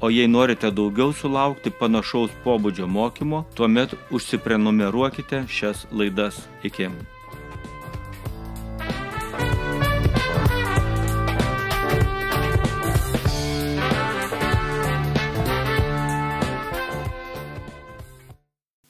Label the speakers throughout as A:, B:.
A: O jei norite daugiau sulaukti panašaus pobūdžio mokymo, tuomet užsiprenumeruokite šias laidas. Iki.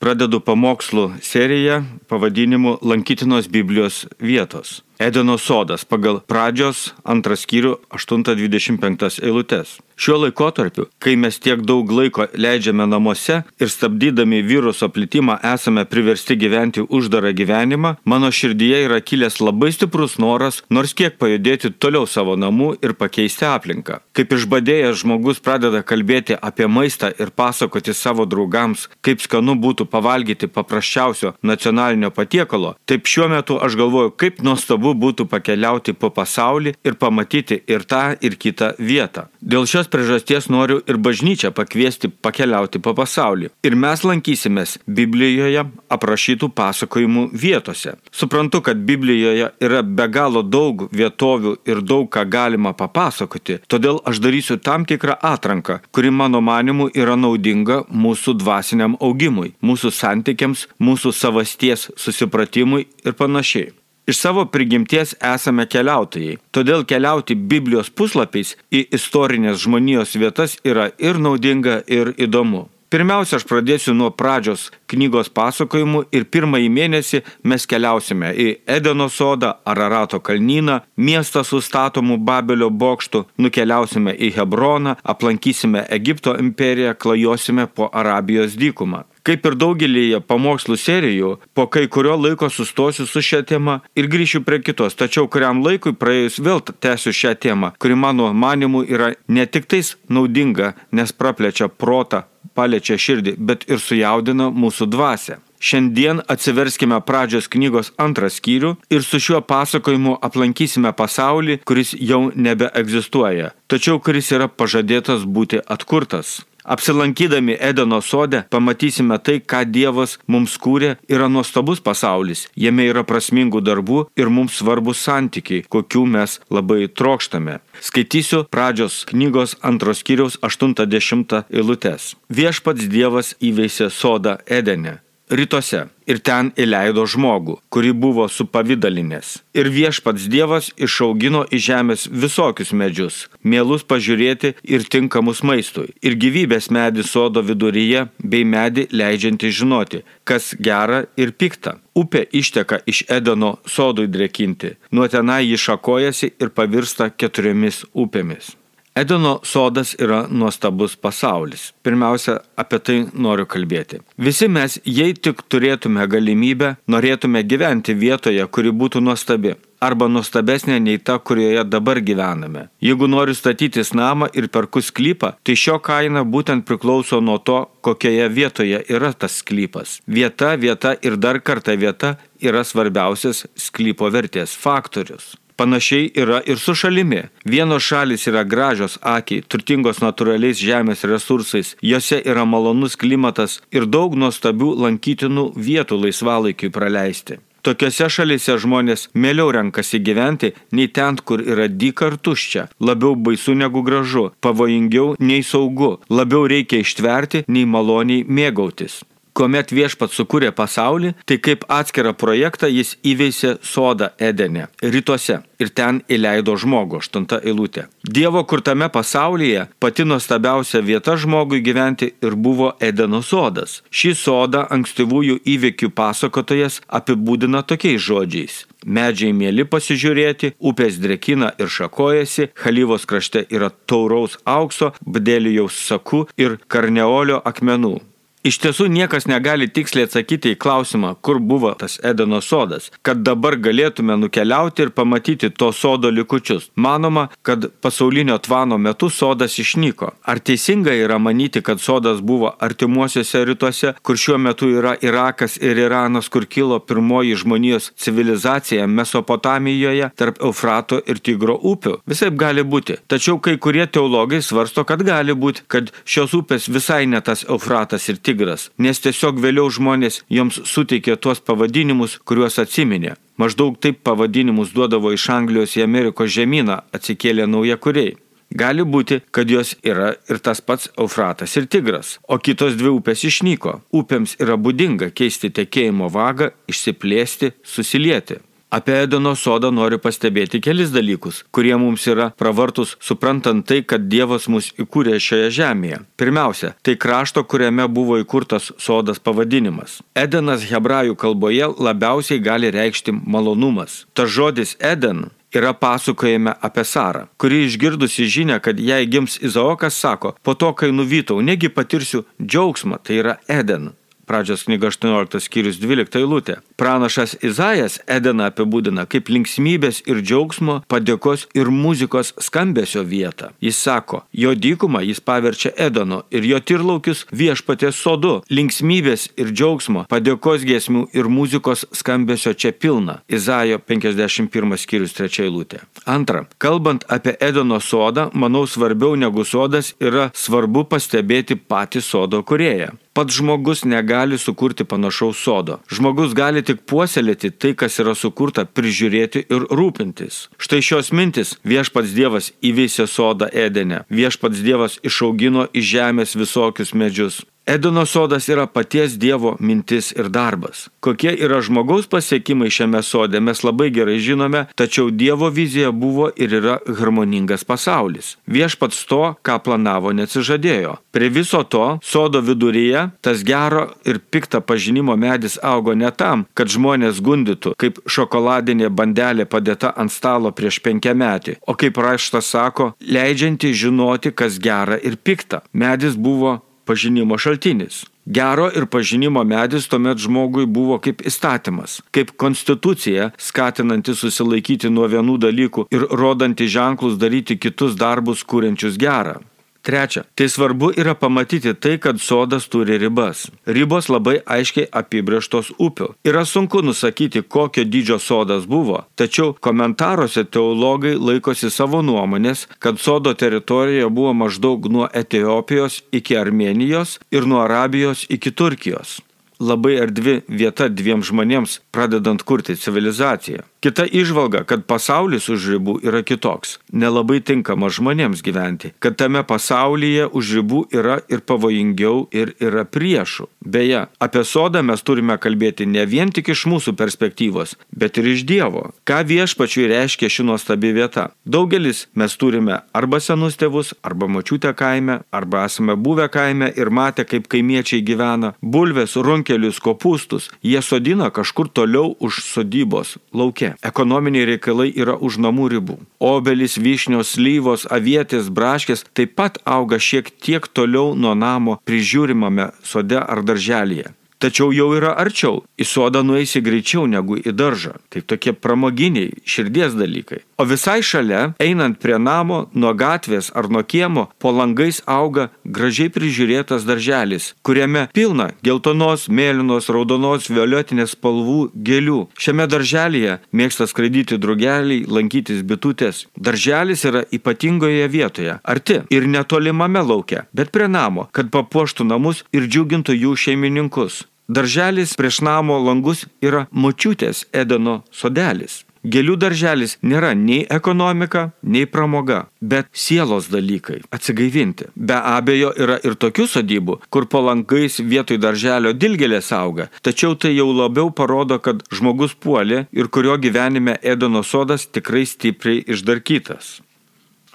A: Pradedu pamokslų seriją pavadinimu Lankytinos Biblijos vietos. Edeno sodas pagal pradžios antras skyrių 8.25 eilutes. Šiuo laikotarpiu, kai mes tiek daug laiko leidžiame namuose ir stabdydami viruso plitimą esame priversti gyventi uždarą gyvenimą, mano širdyje yra kilęs labai stiprus noras nors kiek pajudėti toliau savo namų ir pakeisti aplinką. Kaip išbadėjęs žmogus pradeda kalbėti apie maistą ir pasakoti savo draugams, kaip skanu būtų pavalgyti paprasčiausio nacionalinio patiekalo, taip šiuo metu aš galvoju, kaip nuostabu būtų pakeliauti po pasaulį ir pamatyti ir tą, ir kitą vietą. Dėl šios priežasties noriu ir bažnyčią pakviesti pakeliauti po pasaulį. Ir mes lankysimės Biblijoje aprašytų pasakojimų vietose. Suprantu, kad Biblijoje yra be galo daug vietovių ir daug ką galima papasakoti, todėl aš darysiu tam tikrą atranką, kuri mano manimu yra naudinga mūsų dvasiniam augimui, mūsų santykiams, mūsų savasties susipratimui ir panašiai. Iš savo prigimties esame keliautojai, todėl keliauti Biblijos puslapiais į istorinės žmonijos vietas yra ir naudinga, ir įdomu. Pirmiausia, aš pradėsiu nuo pradžios knygos pasakojimų ir pirmąjį mėnesį mes keliausime į Edeno sodą, Ararato kalnyną, miestą su statomu Babelio bokštu, nukeliausime į Hebroną, aplankysime Egipto imperiją, klajosime po Arabijos dykumą. Kaip ir daugelį pamokslų serijų, po kai kurio laiko sustosiu su šią temą ir grįšiu prie kitos, tačiau kuriam laikui praėjus vėl tęsiu šią temą, kuri mano manimu yra ne tik tais naudinga, nes praplečia protą, paliečia širdį, bet ir sujaudina mūsų dvasę. Šiandien atsiverskime pradžios knygos antrą skyrių ir su šiuo pasakojimu aplankysime pasaulį, kuris jau nebeegzistuoja, tačiau kuris yra pažadėtas būti atkurtas. Apsilankydami Edeno sode pamatysime tai, ką Dievas mums kūrė, yra nuostabus pasaulis, jame yra prasmingų darbų ir mums svarbus santykiai, kokių mes labai trokštame. Skaitysiu pradžios knygos antros kiriaus 80 eilutes. Viešpats Dievas įveisė sodą Edene rytuose ir ten įleido žmogų, kuri buvo supavydalinės. Ir viešpats Dievas išaugino iš žemės visokius medžius, mielus pažiūrėti ir tinkamus maistui, ir gyvybės medį sodo viduryje, bei medį leidžiantį žinoti, kas gera ir pikta. Upė išteka iš Edeno sodui drekinti, nuo tenai jį šakojasi ir pavirsta keturiomis upėmis. Edeno sodas yra nuostabus pasaulis. Pirmiausia, apie tai noriu kalbėti. Visi mes, jei tik turėtume galimybę, norėtume gyventi vietoje, kuri būtų nuostabi. Arba nuostabesnė nei ta, kurioje dabar gyvename. Jeigu noriu statytis namą ir perku sklypą, tai šio kaina būtent priklauso nuo to, kokioje vietoje yra tas sklypas. Vieta, vieta ir dar kartą vieta yra svarbiausias sklypo vertės faktorius. Panašiai yra ir su šalimi. Vienos šalis yra gražios akiai, turtingos natūraliais žemės resursais, jose yra malonus klimatas ir daug nuostabių lankytinų vietų laisvalaikiui praleisti. Tokiose šalise žmonės mieliau renkasi gyventi nei ten, kur yra dyka ir tuščia, labiau baisu negu gražu, pavojingiau nei saugu, labiau reikia ištverti nei maloniai mėgautis kuomet viešpat sukūrė pasaulį, tai kaip atskirą projektą jis įveisė sodą Edene, rytuose ir ten įleido žmogų, aštunta eilutė. Dievo kurtame pasaulyje pati nuostabiausia vieta žmogui gyventi ir buvo Edeno sodas. Šį sodą ankstyvųjų įvykių pasakotojas apibūdina tokiais žodžiais. Medžiai mėly pasižiūrėti, upės drekina ir šakojasi, Halyvos krašte yra tauraus aukso, bdelijaus sakų ir karneolio akmenų. Iš tiesų niekas negali tiksliai atsakyti į klausimą, kur buvo tas Edeno sodas, kad dabar galėtume nukeliauti ir pamatyti to sodo likučius. Manoma, kad pasaulinio tvano metu sodas išnyko. Ar teisinga yra manyti, kad sodas buvo artimuosiuose rytuose, kur šiuo metu yra Irakas ir Iranas, kur kilo pirmoji žmonijos civilizacija Mesopotamijoje tarp Eufrato ir Tigro upių? Visai gali būti. Tačiau kai kurie teologai svarsto, kad gali būti, kad šios upės visai ne tas Eufratas ir Tigras tigras, nes tiesiog vėliau žmonės joms suteikė tuos pavadinimus, kuriuos atsiminė. Maždaug taip pavadinimus duodavo iš Anglijos į Amerikos žemyną atsikėlę nauja kuriai. Gali būti, kad jos yra ir tas pats Eufratas ir Tigras, o kitos dvi upės išnyko. Upėms yra būdinga keisti tekėjimo vagą, išsiplėsti, susilieti. Apie Edeno sodą noriu pastebėti kelis dalykus, kurie mums yra pravartus suprantant tai, kad Dievas mus įkūrė šioje žemėje. Pirmiausia, tai krašto, kuriame buvo įkurtas sodas pavadinimas. Edenas hebrajų kalboje labiausiai gali reikšti malonumas. Tas žodis Eden yra pasakojame apie Sarą, kuri išgirdusi žinę, kad jai gims Izaokas, sako, po to, kai nuvytau, negi patirsiu džiaugsmą, tai yra Eden. Pradžios knyga 18 skyrius 12 eilutė. Pranašas Izajas Edeną apibūdina kaip linksmybės ir džiaugsmo, padėkos ir muzikos skambesio vietą. Jis sako, jo dykumą jis paverčia Edenu ir jo tirlaukius viešpatės sodu. Linksmybės ir džiaugsmo, padėkos giesmių ir muzikos skambesio čia pilna. Izajo 51 skyrius 3 eilutė. Antra, kalbant apie Edeno sodą, manau svarbiau negu sodas yra svarbu pastebėti patį sodo kurėją. Pats žmogus negali sukurti panašaus sodo. Žmogus gali tik puoselėti tai, kas yra sukurta, prižiūrėti ir rūpintis. Štai šios mintis viešpats Dievas įveisė sodą Edenę. Viešpats Dievas išaugino iš žemės visokius medžius. Edeno sodas yra paties Dievo mintis ir darbas. Kokie yra žmogaus pasiekimai šiame sode mes labai gerai žinome, tačiau Dievo vizija buvo ir yra harmoningas pasaulis. Viešpats to, ką planavo, neatsižadėjo. Prie viso to, sodo viduryje, tas gero ir piktą pažinimo medis augo ne tam, kad žmonės gundytų, kaip šokoladinė bandelė padėta ant stalo prieš penkiametį, o kaip raštas sako, leidžianti žinoti, kas gera ir pikta. Medis buvo pažinimo šaltinis. Gero ir pažinimo medis tuomet žmogui buvo kaip įstatymas, kaip konstitucija, skatinanti susilaikyti nuo vienų dalykų ir rodanti ženklus daryti kitus darbus, kuriančius gerą. Trečia, tai svarbu yra pamatyti tai, kad sodas turi ribas. Ribos labai aiškiai apibrieštos upių. Yra sunku nusakyti, kokio dydžio sodas buvo, tačiau komentaruose teologai laikosi savo nuomonės, kad sodo teritorija buvo maždaug nuo Etiopijos iki Armenijos ir nuo Arabijos iki Turkijos labai erdvi vieta dviem žmonėms pradedant kurti civilizaciją. Kita išvalga, kad pasaulis už ribų yra kitoks, nelabai tinkama žmonėms gyventi, kad tame pasaulyje už ribų yra ir pavojingiau ir yra priešų. Beje, apie sodą mes turime kalbėti ne vien tik iš mūsų perspektyvos, bet ir iš Dievo. Ką viešpačiui reiškia ši nuostabi vieta? Daugelis mes turime arba senus tėvus, arba mačiutę kaime, arba esame buvę kaime ir matę, kaip kaimiečiai gyvena. Bulvės, runkelius, kopūstus jie sodina kažkur toliau už sodybos laukia ne. Ekonominiai reikalai yra už namų ribų. Obelis, vyšnios, slyvos, avietės, braškės taip pat auga šiek tiek toliau nuo namo prižiūrimame sode ar darželėje tačiau jau yra arčiau. Į sodą nueisi greičiau negu į daržą. Tai tokie pramoginiai, širdies dalykai. O visai šalia, einant prie namo, nuo gatvės ar nuo kiemo, po langais auga gražiai prižiūrėtas darželis, kuriame pilna geltonos, mėlynos, raudonos, violetinės spalvų gėlių. Šiame darželyje mėgsta skraidyti drugeliai, lankytis bitutės. Darželis yra ypatingoje vietoje, arti ir netolimame laukia, bet prie namo, kad papuoštų namus ir džiugintų jų šeimininkus. Darželis prieš namo langus yra močiutės Edeno sodelis. Gėlių darželis nėra nei ekonomika, nei pramoga, bet sielos dalykai - atsigaivinti. Be abejo yra ir tokių sodybų, kur po lankais vietoj darželio dilgelės auga, tačiau tai jau labiau parodo, kad žmogus puolė ir kurio gyvenime Edono sodas tikrai stipriai išdarkytas.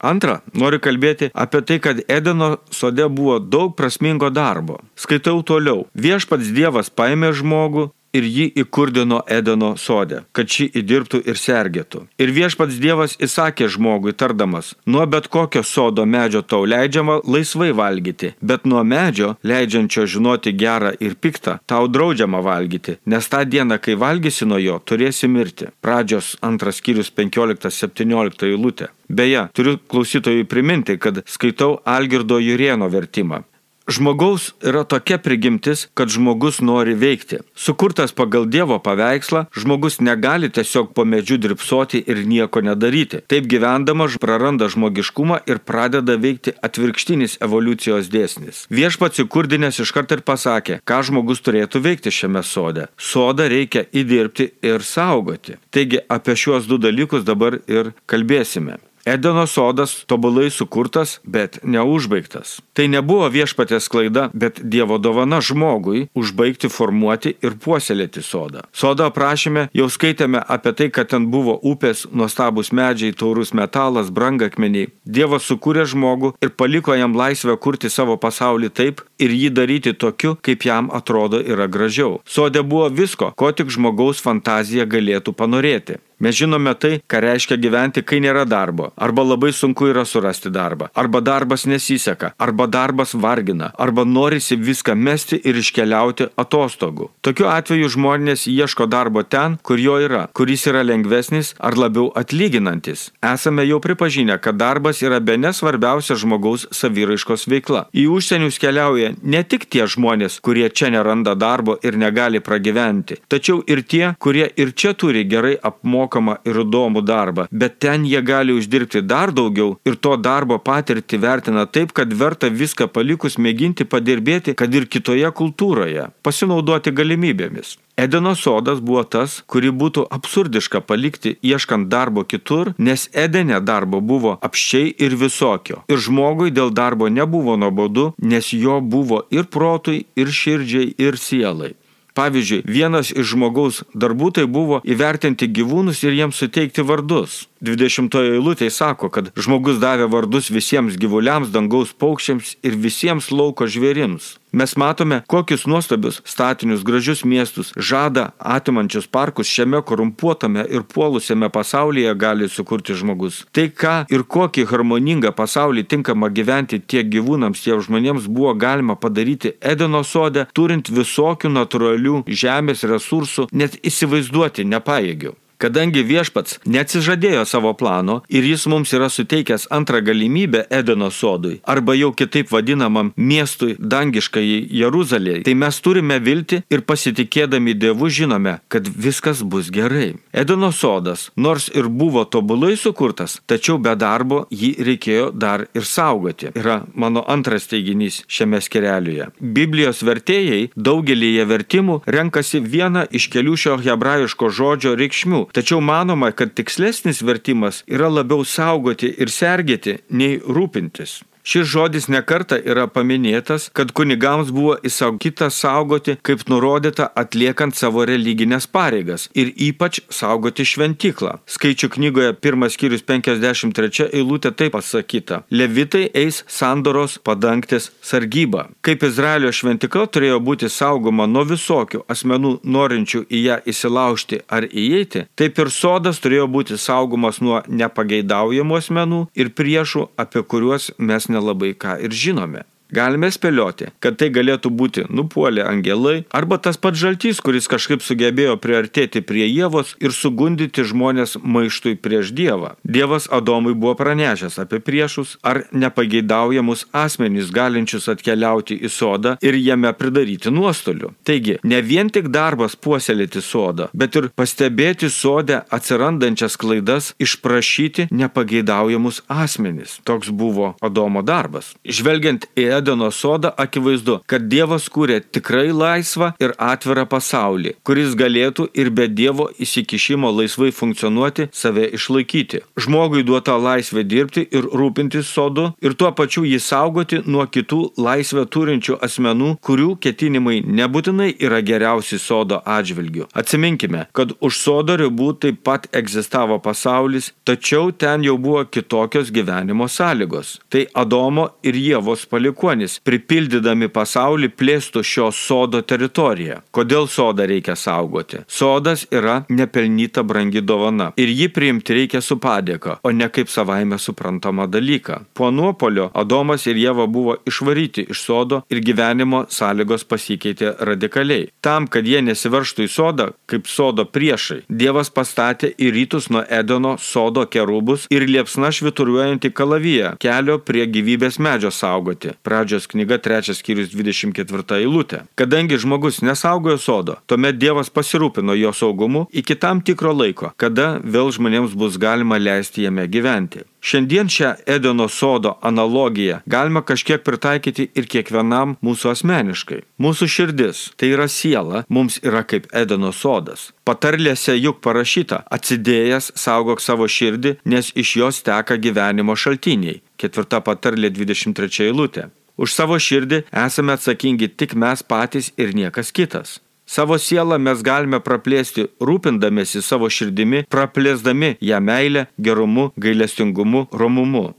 A: Antra, noriu kalbėti apie tai, kad Edeno sode buvo daug prasmingo darbo. Skaitau toliau. Viešpats Dievas paėmė žmogų ir jį įkurdino Edeno sode, kad šį įdirbtų ir sergėtų. Ir viešpats Dievas įsakė žmogui tardamas, nuo bet kokio sodo medžio tau leidžiama laisvai valgyti, bet nuo medžio, leidžiančio žinoti gerą ir piktą, tau draudžiama valgyti, nes tą dieną, kai valgysi nuo jo, turėsi mirti. Pradžios antras skyrius 15-17 eilutė. Beje, turiu klausytojui priminti, kad skaitau Algirdo Jurieno vertimą. Žmogaus yra tokia prigimtis, kad žmogus nori veikti. Sukurtas pagal Dievo paveikslą, žmogus negali tiesiog po medžiu dripsoti ir nieko nedaryti. Taip gyvendamas praranda žmogiškumą ir pradeda veikti atvirkštinis evoliucijos dėsnis. Viešpats įkurdinės iškart ir pasakė, ką žmogus turėtų veikti šiame sode. Sodą reikia įdirbti ir saugoti. Taigi apie šiuos du dalykus dabar ir kalbėsime. Edeno sodas tobulai sukurtas, bet neužbaigtas. Tai nebuvo viešpatės klaida, bet Dievo dovana žmogui užbaigti formuoti ir puoselėti sodą. Sodo aprašyme jau skaitėme apie tai, kad ten buvo upės, nuostabus medžiai, taurus metalas, brangakmeniai. Dievas sukūrė žmogų ir paliko jam laisvę kurti savo pasaulį taip ir jį daryti tokiu, kaip jam atrodo yra gražiau. Sode buvo visko, ko tik žmogaus fantazija galėtų panorėti. Mes žinome tai, ką reiškia gyventi, kai nėra darbo. Arba labai sunku yra surasti darbą. Arba darbas nesiseka. Arba darbas vargina. Arba norisi viską mesti ir iškeliauti atostogų. Tokiu atveju žmonės ieško darbo ten, kur jo yra, kuris yra lengvesnis ar labiau atlyginantis. Esame jau pripažinę, kad darbas yra be nesvarbiausia žmogaus saviraiškos veikla. Į užsienius keliauja ne tik tie žmonės, kurie čia neranda darbo ir negali pragyventi, tačiau ir tie, kurie ir čia turi gerai apmokyti mokamą ir įdomų darbą, bet ten jie gali uždirbti dar daugiau ir to darbo patirtį vertina taip, kad verta viską palikus mėginti padirbėti, kad ir kitoje kultūroje, pasinaudoti galimybėmis. Edeno sodas buvo tas, kurį būtų absurdiška palikti ieškant darbo kitur, nes Edene darbo buvo apščiai ir visokio. Ir žmogui dėl darbo nebuvo nuobodu, nes jo buvo ir protui, ir širdžiai, ir sielai. Pavyzdžiui, vienas iš žmogaus darbų tai buvo įvertinti gyvūnus ir jiems suteikti vardus. 20 eilutė sako, kad žmogus davė vardus visiems gyvuliams, dangaus paukščiams ir visiems lauko žvėrims. Mes matome, kokius nuostabius statinius gražius miestus žada atimančius parkus šiame korumpuotame ir puolusiame pasaulyje gali sukurti žmogus. Tai ką ir kokį harmoningą pasaulį tinkama gyventi tiek gyvūnams, tiek žmonėms buvo galima padaryti Edeno sode, turint visokių natūralių žemės resursų, net įsivaizduoti nepaėgiau. Kadangi viešpats neatsižadėjo savo plano ir jis mums yra suteikęs antrą galimybę Edeno sodui, arba jau kitaip vadinamam miestui dangiškai Jeruzalėje, tai mes turime vilti ir pasitikėdami Dievu žinome, kad viskas bus gerai. Edeno sodas, nors ir buvo tobulai sukurtas, tačiau be darbo jį reikėjo dar ir saugoti. Yra mano antras teiginys šiame skereliuje. Biblijos vertėjai daugelįje vertimų renkasi vieną iš kelių šio hebrajiško žodžio reikšmių Tačiau manoma, kad tikslesnis vertimas yra labiau saugoti ir sergėti nei rūpintis. Šis žodis nekarta yra paminėtas, kad kunigams buvo įsaugyta saugoti, kaip nurodyta, atliekant savo religinės pareigas ir ypač saugoti šventyklą. Skaičių knygoje 1 skyrius 53 eilutė taip pasakyta. Levitai eis sandoros padangtis sargybą. Kaip Izraelio šventikla turėjo būti saugoma nuo visokių asmenų norinčių į ją įsilaužti ar įeiti, taip ir sodas turėjo būti saugomas nuo nepageidaujamų asmenų ir priešų, apie kuriuos mes nelabai ką ir žinome. Galime spėlioti, kad tai galėtų būti nupuolę angelai arba tas pats žaltys, kuris kažkaip sugebėjo priartėti prie Jėvos ir sugundyti žmonės maištui prieš Dievą. Dievas Adomui buvo pranešęs apie priešus ar nepageidaujamus asmenys galinčius atkeliauti į sodą ir jame pridaryti nuostolių. Taigi, ne vien tik darbas puoselėti sodą, bet ir pastebėti sodę atsirandančias klaidas, išprašyti nepageidaujamus asmenys. Toks buvo Adomo darbas. Žvelgiant į Edeno sodą akivaizdu, kad Dievas kūrė tikrai laisvą ir atvirą pasaulį, kuris galėtų ir be Dievo įsikišimo laisvai funkcionuoti, save išlaikyti. Žmogui duota laisvė dirbti ir rūpintis sodu ir tuo pačiu jį saugoti nuo kitų laisvę turinčių asmenų, kurių ketinimai nebūtinai yra geriausi sodo atžvilgių. Atsiminkime, kad už sodo ribų taip pat egzistavo pasaulis, tačiau ten jau buvo kitokios gyvenimo sąlygos. Tai Adomo ir Jėvos palikų palikuonis, pripildydami pasaulį, plėstų šio sodo teritoriją. Kodėl sodą reikia saugoti? Sodas yra nepelnyta brangi dovana ir jį priimti reikia su padėka, o ne kaip savaime suprantama dalyką. Po nuopolio Adomas ir Jėva buvo išvaryti iš sodo ir gyvenimo sąlygos pasikeitė radikaliai. Tam, kad jie nesiverštų į sodą, kaip sodo priešai, Dievas pastatė į rytus nuo Edono sodo kerubus ir liepsna švituriuojantį kalaviją kelio prie gyvybės medžio saugoti. Pradžios knyga 3 skyrius 24 eilutė. Kadangi žmogus nesaugojo sodo, tuomet Dievas pasirūpino jo saugumu iki tam tikro laiko, kada vėl žmonėms bus galima leisti jame gyventi. Šiandien šią Edeno sodo analogiją galima kažkiek pritaikyti ir kiekvienam mūsų asmeniškai. Mūsų širdis, tai yra siela, mums yra kaip Edeno sodas. Patarlėse juk parašyta, atsidėjęs saugok savo širdį, nes iš jos teka gyvenimo šaltiniai. Ketvirta patarlė 23 eilutė. Už savo širdį esame atsakingi tik mes patys ir niekas kitas. Savo sielą mes galime praplėsti rūpindamėsi savo širdimi, praplėsdami ją meilę, gerumu, gailestingumu, romumu.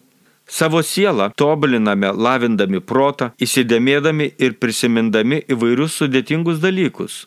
A: Savo sielą tobuliname lavindami protą, įsidėmėdami ir prisimindami įvairius sudėtingus dalykus.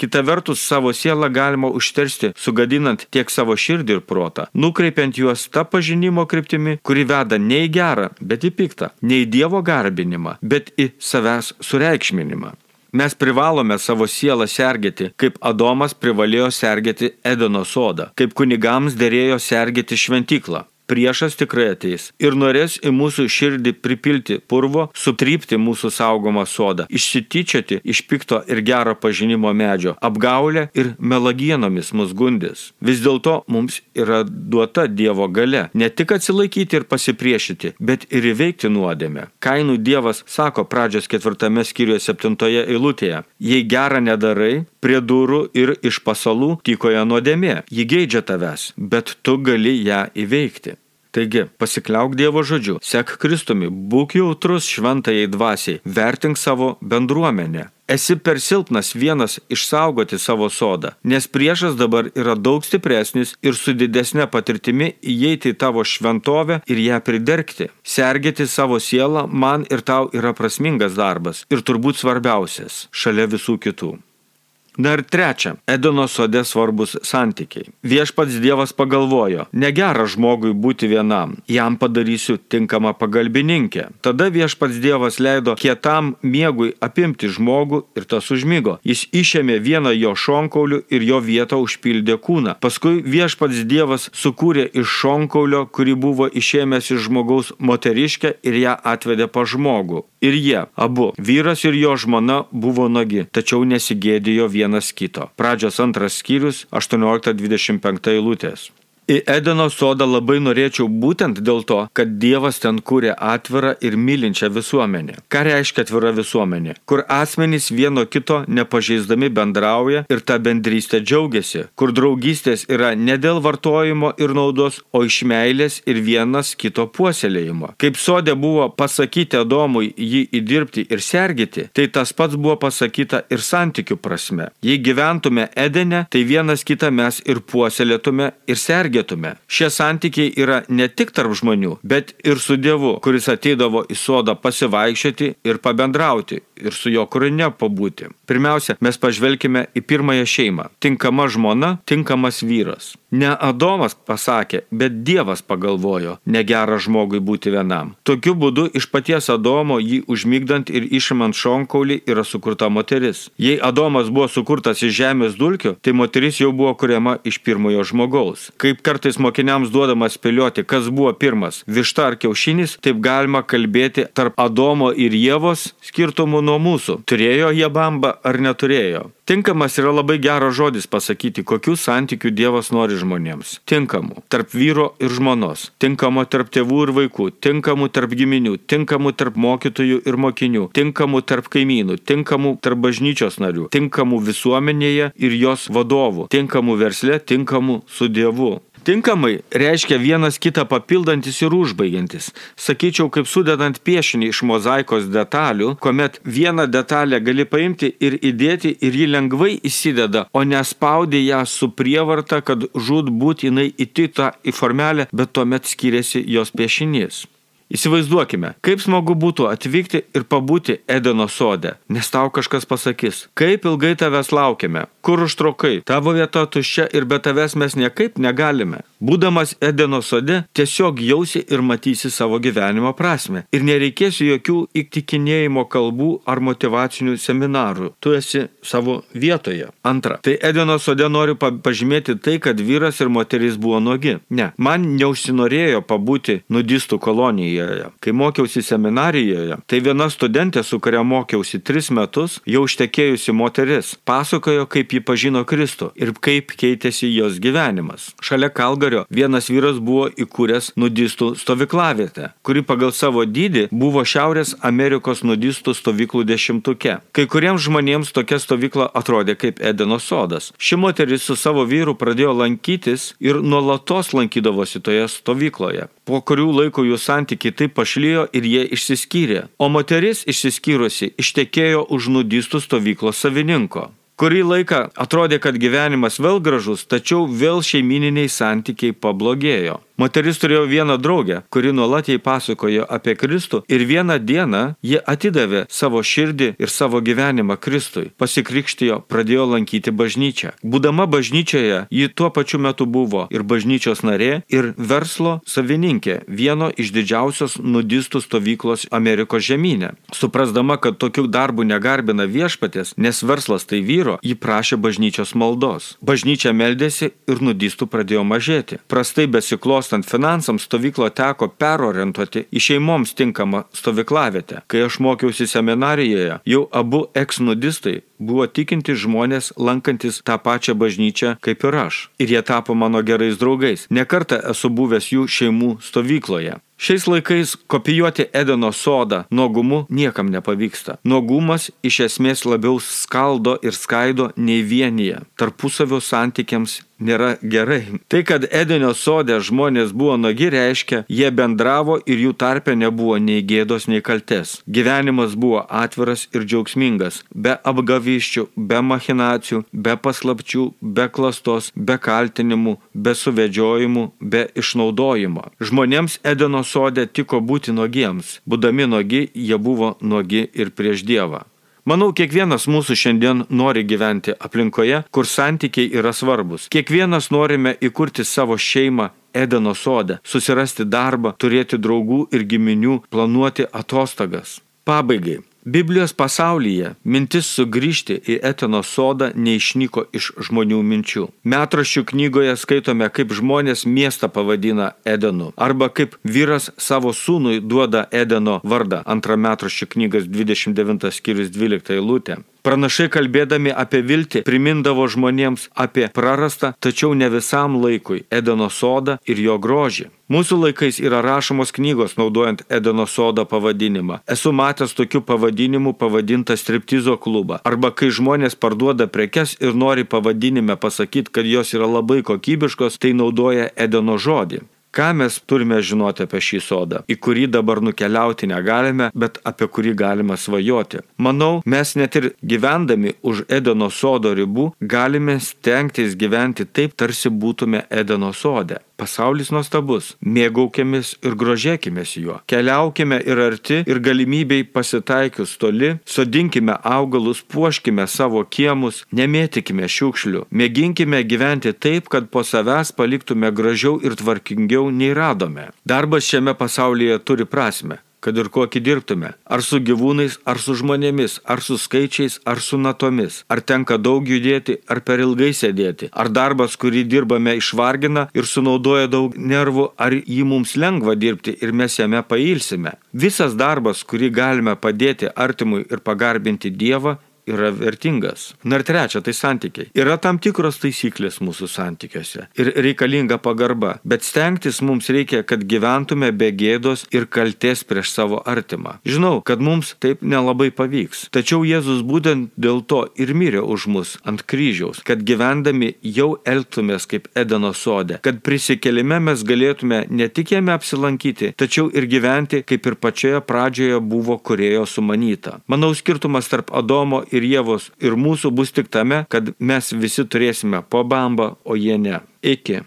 A: Kita vertus, savo sielą galima užteršti, sugadinant tiek savo širdį ir protą, nukreipiant juos tą pažinimo kryptimi, kuri veda ne į gerą, bet į piktą, ne į Dievo garbinimą, bet į savęs sureikšminimą. Mes privalome savo sielą sergėti, kaip Adomas privalėjo sergėti Edeno sodą, kaip kunigams dėrėjo sergėti šventyklą priešas tikrai ateis ir norės į mūsų širdį pripilti purvo, sutrypti mūsų saugomą sodą, išsityčioti iš pikto ir gero pažinimo medžio, apgaulę ir melagienomis mus gundis. Vis dėlto mums yra duota Dievo gale ne tik atsilaikyti ir pasipriešyti, bet ir įveikti nuodėmę. Kainų Dievas sako pradžios ketvirtame skyriuje septintoje eilutėje, jei gerą nedarai, prie durų ir iš pasalų tykoja nuodėmė, ji geidžia tavęs, bet tu gali ją įveikti. Taigi, pasikliauk Dievo žodžiu, sek Kristumi, būk jautrus šventajai dvasiai, vertink savo bendruomenę. Esi per silpnas vienas išsaugoti savo sodą, nes priešas dabar yra daug stipresnis ir su didesnė patirtimi įeiti į tavo šventovę ir ją pridergti. Sergėti savo sielą man ir tau yra prasmingas darbas ir turbūt svarbiausias šalia visų kitų. Na ir trečia, Edono sode svarbus santykiai. Viešpats Dievas pagalvojo, negera žmogui būti vienam, jam padarysiu tinkamą pagalbininkę. Tada viešpats Dievas leido kietam miegui apimti žmogų ir tas užmygo. Jis išėmė vieną jo šonkaulių ir jo vietą užpildė kūną. Paskui viešpats Dievas sukūrė iš šonkaulio, kurį buvo išėmęs iš žmogaus moteriškę ir ją atvedė pa žmogų. Ir jie, abu, vyras ir jo žmona, buvo nagi, tačiau nesigėdėjo vienas kito. Pradžios antras skyrius 18-25 eilutės. Į Edeno sodą labai norėčiau būtent dėl to, kad Dievas ten kūrė atvirą ir mylinčią visuomenę. Ką reiškia atvira visuomenė? Kur asmenys vieno kito nepažeisdami bendrauja ir tą bendrystę džiaugiasi. Kur draugystės yra ne dėl vartojimo ir naudos, o iš meilės ir vienas kito puoselėjimo. Kaip sodė buvo pasakyti Adomui jį įdirbti ir sergėti, tai tas pats buvo pasakyta ir santykių prasme. Jei gyventume Edene, tai vienas kitą mes ir puoselėtume ir sergėtume stebėtume. Šie santykiai yra ne tik tarp žmonių, bet ir su Dievu, kuris ateidavo į sodą pasivaikščioti ir pabendrauti ir su jo kūrinė pabūti. Pirmiausia, mes pažvelkime į pirmąją šeimą. Tinkama žmona, tinkamas vyras. Ne Adomas pasakė, bet Dievas pagalvojo, negera žmogui būti vienam. Tokiu būdu iš paties Adomo jį užmygdant ir išimant šonkaulį yra sukurta moteris. Jei Adomas buvo sukurtas iš žemės dulkių, tai moteris jau buvo kuriama iš pirmojo žmogaus. Kaip kartais mokiniams duodama spėlioti, kas buvo pirmas - višta ar kiaušinis, taip galima kalbėti tarp Adomo ir Jėvos skirtumų nuo mūsų. Turėjo jie bambą ar neturėjo. Tinkamas yra labai geras žodis pasakyti, kokių santykių Dievas nori žmonėms. Tinkamų. Tarp vyro ir žmonos, tinkamų tarp tėvų ir vaikų, tinkamų tarp giminių, tinkamų tarp mokytojų ir mokinių, tinkamų tarp kaimynų, tinkamų tarp bažnyčios narių, tinkamų visuomenėje ir jos vadovų, tinkamų versle, tinkamų su Dievu. Tinkamai reiškia vienas kitą papildantis ir užbaigiantis. Sakyčiau, kaip sudedant piešinį iš mozaikos detalių, kuomet vieną detalę gali paimti ir įdėti ir ji lengvai įsideda, o nespaudi ją su prievarta, kad žud būt jinai įtita į formelę, bet tuomet skiriasi jos piešinys. Įsivaizduokime, kaip smagu būtų atvykti ir pabūti Edeno sode, nes tau kažkas pasakys, kaip ilgai tavęs laukiame, kur užtrukai, tavo vieta tuščia ir be tavęs mes niekaip negalime. Būdamas Edeno sode, tiesiog jausi ir matysi savo gyvenimo prasme ir nereikės jokių įtikinėjimo kalbų ar motivacinių seminarų. Tu esi savo vietoje. Antra, tai Edeno sode noriu pažymėti tai, kad vyras ir moteris buvo nuogi. Ne, man neužsinorėjo pabūti nudistų kolonijoje. Kai mokiausi seminarijoje, tai viena studentė, su kuria mokiausi tris metus, jau ištekėjusi moteris, pasakojo, kaip ji pažino Kristų ir kaip keitėsi jos gyvenimas. Šalia Kalgario vienas vyras buvo įkūręs nudistų stovyklavietę, kuri pagal savo dydį buvo Šiaurės Amerikos nudistų stovyklų dešimtuke. Kai kuriems žmonėms tokia stovykla atrodė kaip Edeno sodas. Ši moteris su savo vyru pradėjo lankytis ir nuolatos lankydavosi toje stovykloje. Po kurių laiko jų santykiai taip pašlyjo ir jie išsiskyrė. O moteris išsiskyrusi ištekėjo už nudistų stovyklos savininko. Kurį laiką atrodė, kad gyvenimas vėl gražus, tačiau vėl šeimininiai santykiai pablogėjo. Moteris turėjo vieną draugę, kuri nuolat jai pasakojo apie Kristų ir vieną dieną ji atidavė savo širdį ir savo gyvenimą Kristui. Pasikrikštijo, pradėjo lankyti bažnyčią. Būdama bažnyčioje, ji tuo pačiu metu buvo ir bažnyčios narė, ir verslo savininkė vieno iš didžiausios nudistų stovyklos Amerikos žemynė. Suprasdama, kad tokių darbų negarbina viešpatės, nes verslas tai vyro, ji prašė bažnyčios maldos. Bažnyčia meldėsi ir nudistų pradėjo mažėti. Prastai besiklos Bręstant finansams stovyklo teko perorientuoti į šeimoms tinkamą stovyklavietę. Kai aš mokiausi seminarijoje, jau abu eksnudistai buvo tikinti žmonės lankantis tą pačią bažnyčią kaip ir aš. Ir jie tapo mano gerais draugais. Nekartą esu buvęs jų šeimų stovykloje. Šiais laikais kopijuoti Edeno sodą nuogumu niekam nepavyksta. Nuogumas iš esmės labiau skaldo ir skaido nei vienyje. Tarpusavio santykiams nėra gerai. Tai, kad Edenio sodė žmonės buvo nagi, reiškia, jie bendravo ir jų tarpe nebuvo nei gėdos, nei kaltes. Gyvenimas buvo atviras ir džiaugsmingas, be apgavyščių, be machinacijų, be paslapčių, be klastos, be kaltinimų, be suvedžiojimų, be išnaudojimo. Žmonėms Edeno sode tiko būti nuogiems. Būdami nuogi, jie buvo nuogi ir prieš Dievą. Manau, kiekvienas mūsų šiandien nori gyventi aplinkoje, kur santykiai yra svarbus. Kiekvienas norime įkurti savo šeimą Edeno sode, susirasti darbą, turėti draugų ir giminių, planuoti atostogas. Pabaigai. Biblijos pasaulyje mintis sugrįžti į Eteno sodą neišnyko iš žmonių minčių. Metraščių knygoje skaitome, kaip žmonės miestą pavadina Edenu, arba kaip vyras savo sūnui duoda Edeno vardą. Antra metraščių knygas 29 skyrius 12 eilutė. Pranašai kalbėdami apie viltį primindavo žmonėms apie prarastą, tačiau ne visam laikui Edeno sodą ir jo grožį. Mūsų laikais yra rašomos knygos naudojant Edeno sodo pavadinimą. Esu matęs tokių pavadinimų pavadintą striptizo klubą. Arba kai žmonės parduoda prekes ir nori pavadinime pasakyti, kad jos yra labai kokybiškos, tai naudoja Edeno žodį. Ką mes turime žinoti apie šį sodą, į kurį dabar nukeliauti negalime, bet apie kurį galime svajoti? Manau, mes net ir gyvendami už Edeno sodo ribų galime stengtis gyventi taip, tarsi būtume Edeno sode. Pasaulis nuostabus, mėgaukėmis ir grožėkimės juo. Keliaukime ir arti ir galimybei pasitaikius toli, sodinkime augalus, puoškime savo kiemus, nemėtikime šiukšlių, mėginkime gyventi taip, kad po savęs paliktume gražiau ir tvarkingiau nei radome. Darbas šiame pasaulyje turi prasme kad ir kokį dirbtume. Ar su gyvūnais, ar su žmonėmis, ar su skaičiais, ar su natomis. Ar tenka daug judėti, ar per ilgai sėdėti. Ar darbas, kurį dirbame, išvargina ir sunaudoja daug nervų, ar jį mums lengva dirbti ir mes jame pailsime. Visas darbas, kurį galime padėti artimui ir pagarbinti Dievą, yra vertingas. Na ir trečia, tai santykiai. Yra tam tikros taisyklės mūsų santykiuose ir reikalinga pagarba, bet stengtis mums reikia, kad gyventume be gėdos ir kalties prieš savo artimą. Žinau, kad mums taip nelabai pavyks, tačiau Jėzus būtent dėl to ir mirė už mus ant kryžiaus, kad gyvendami jau elgtumės kaip Edeno sode, kad prisikelime mes galėtume ne tik jame apsilankyti, tačiau ir gyventi, kaip ir pačioje pradžioje buvo kurėjo sumanyta. Manau, skirtumas tarp Adomo ir Jėvos ir mūsų bus tik tame, kad mes visi turėsime po bambą, o jie ne. Iki.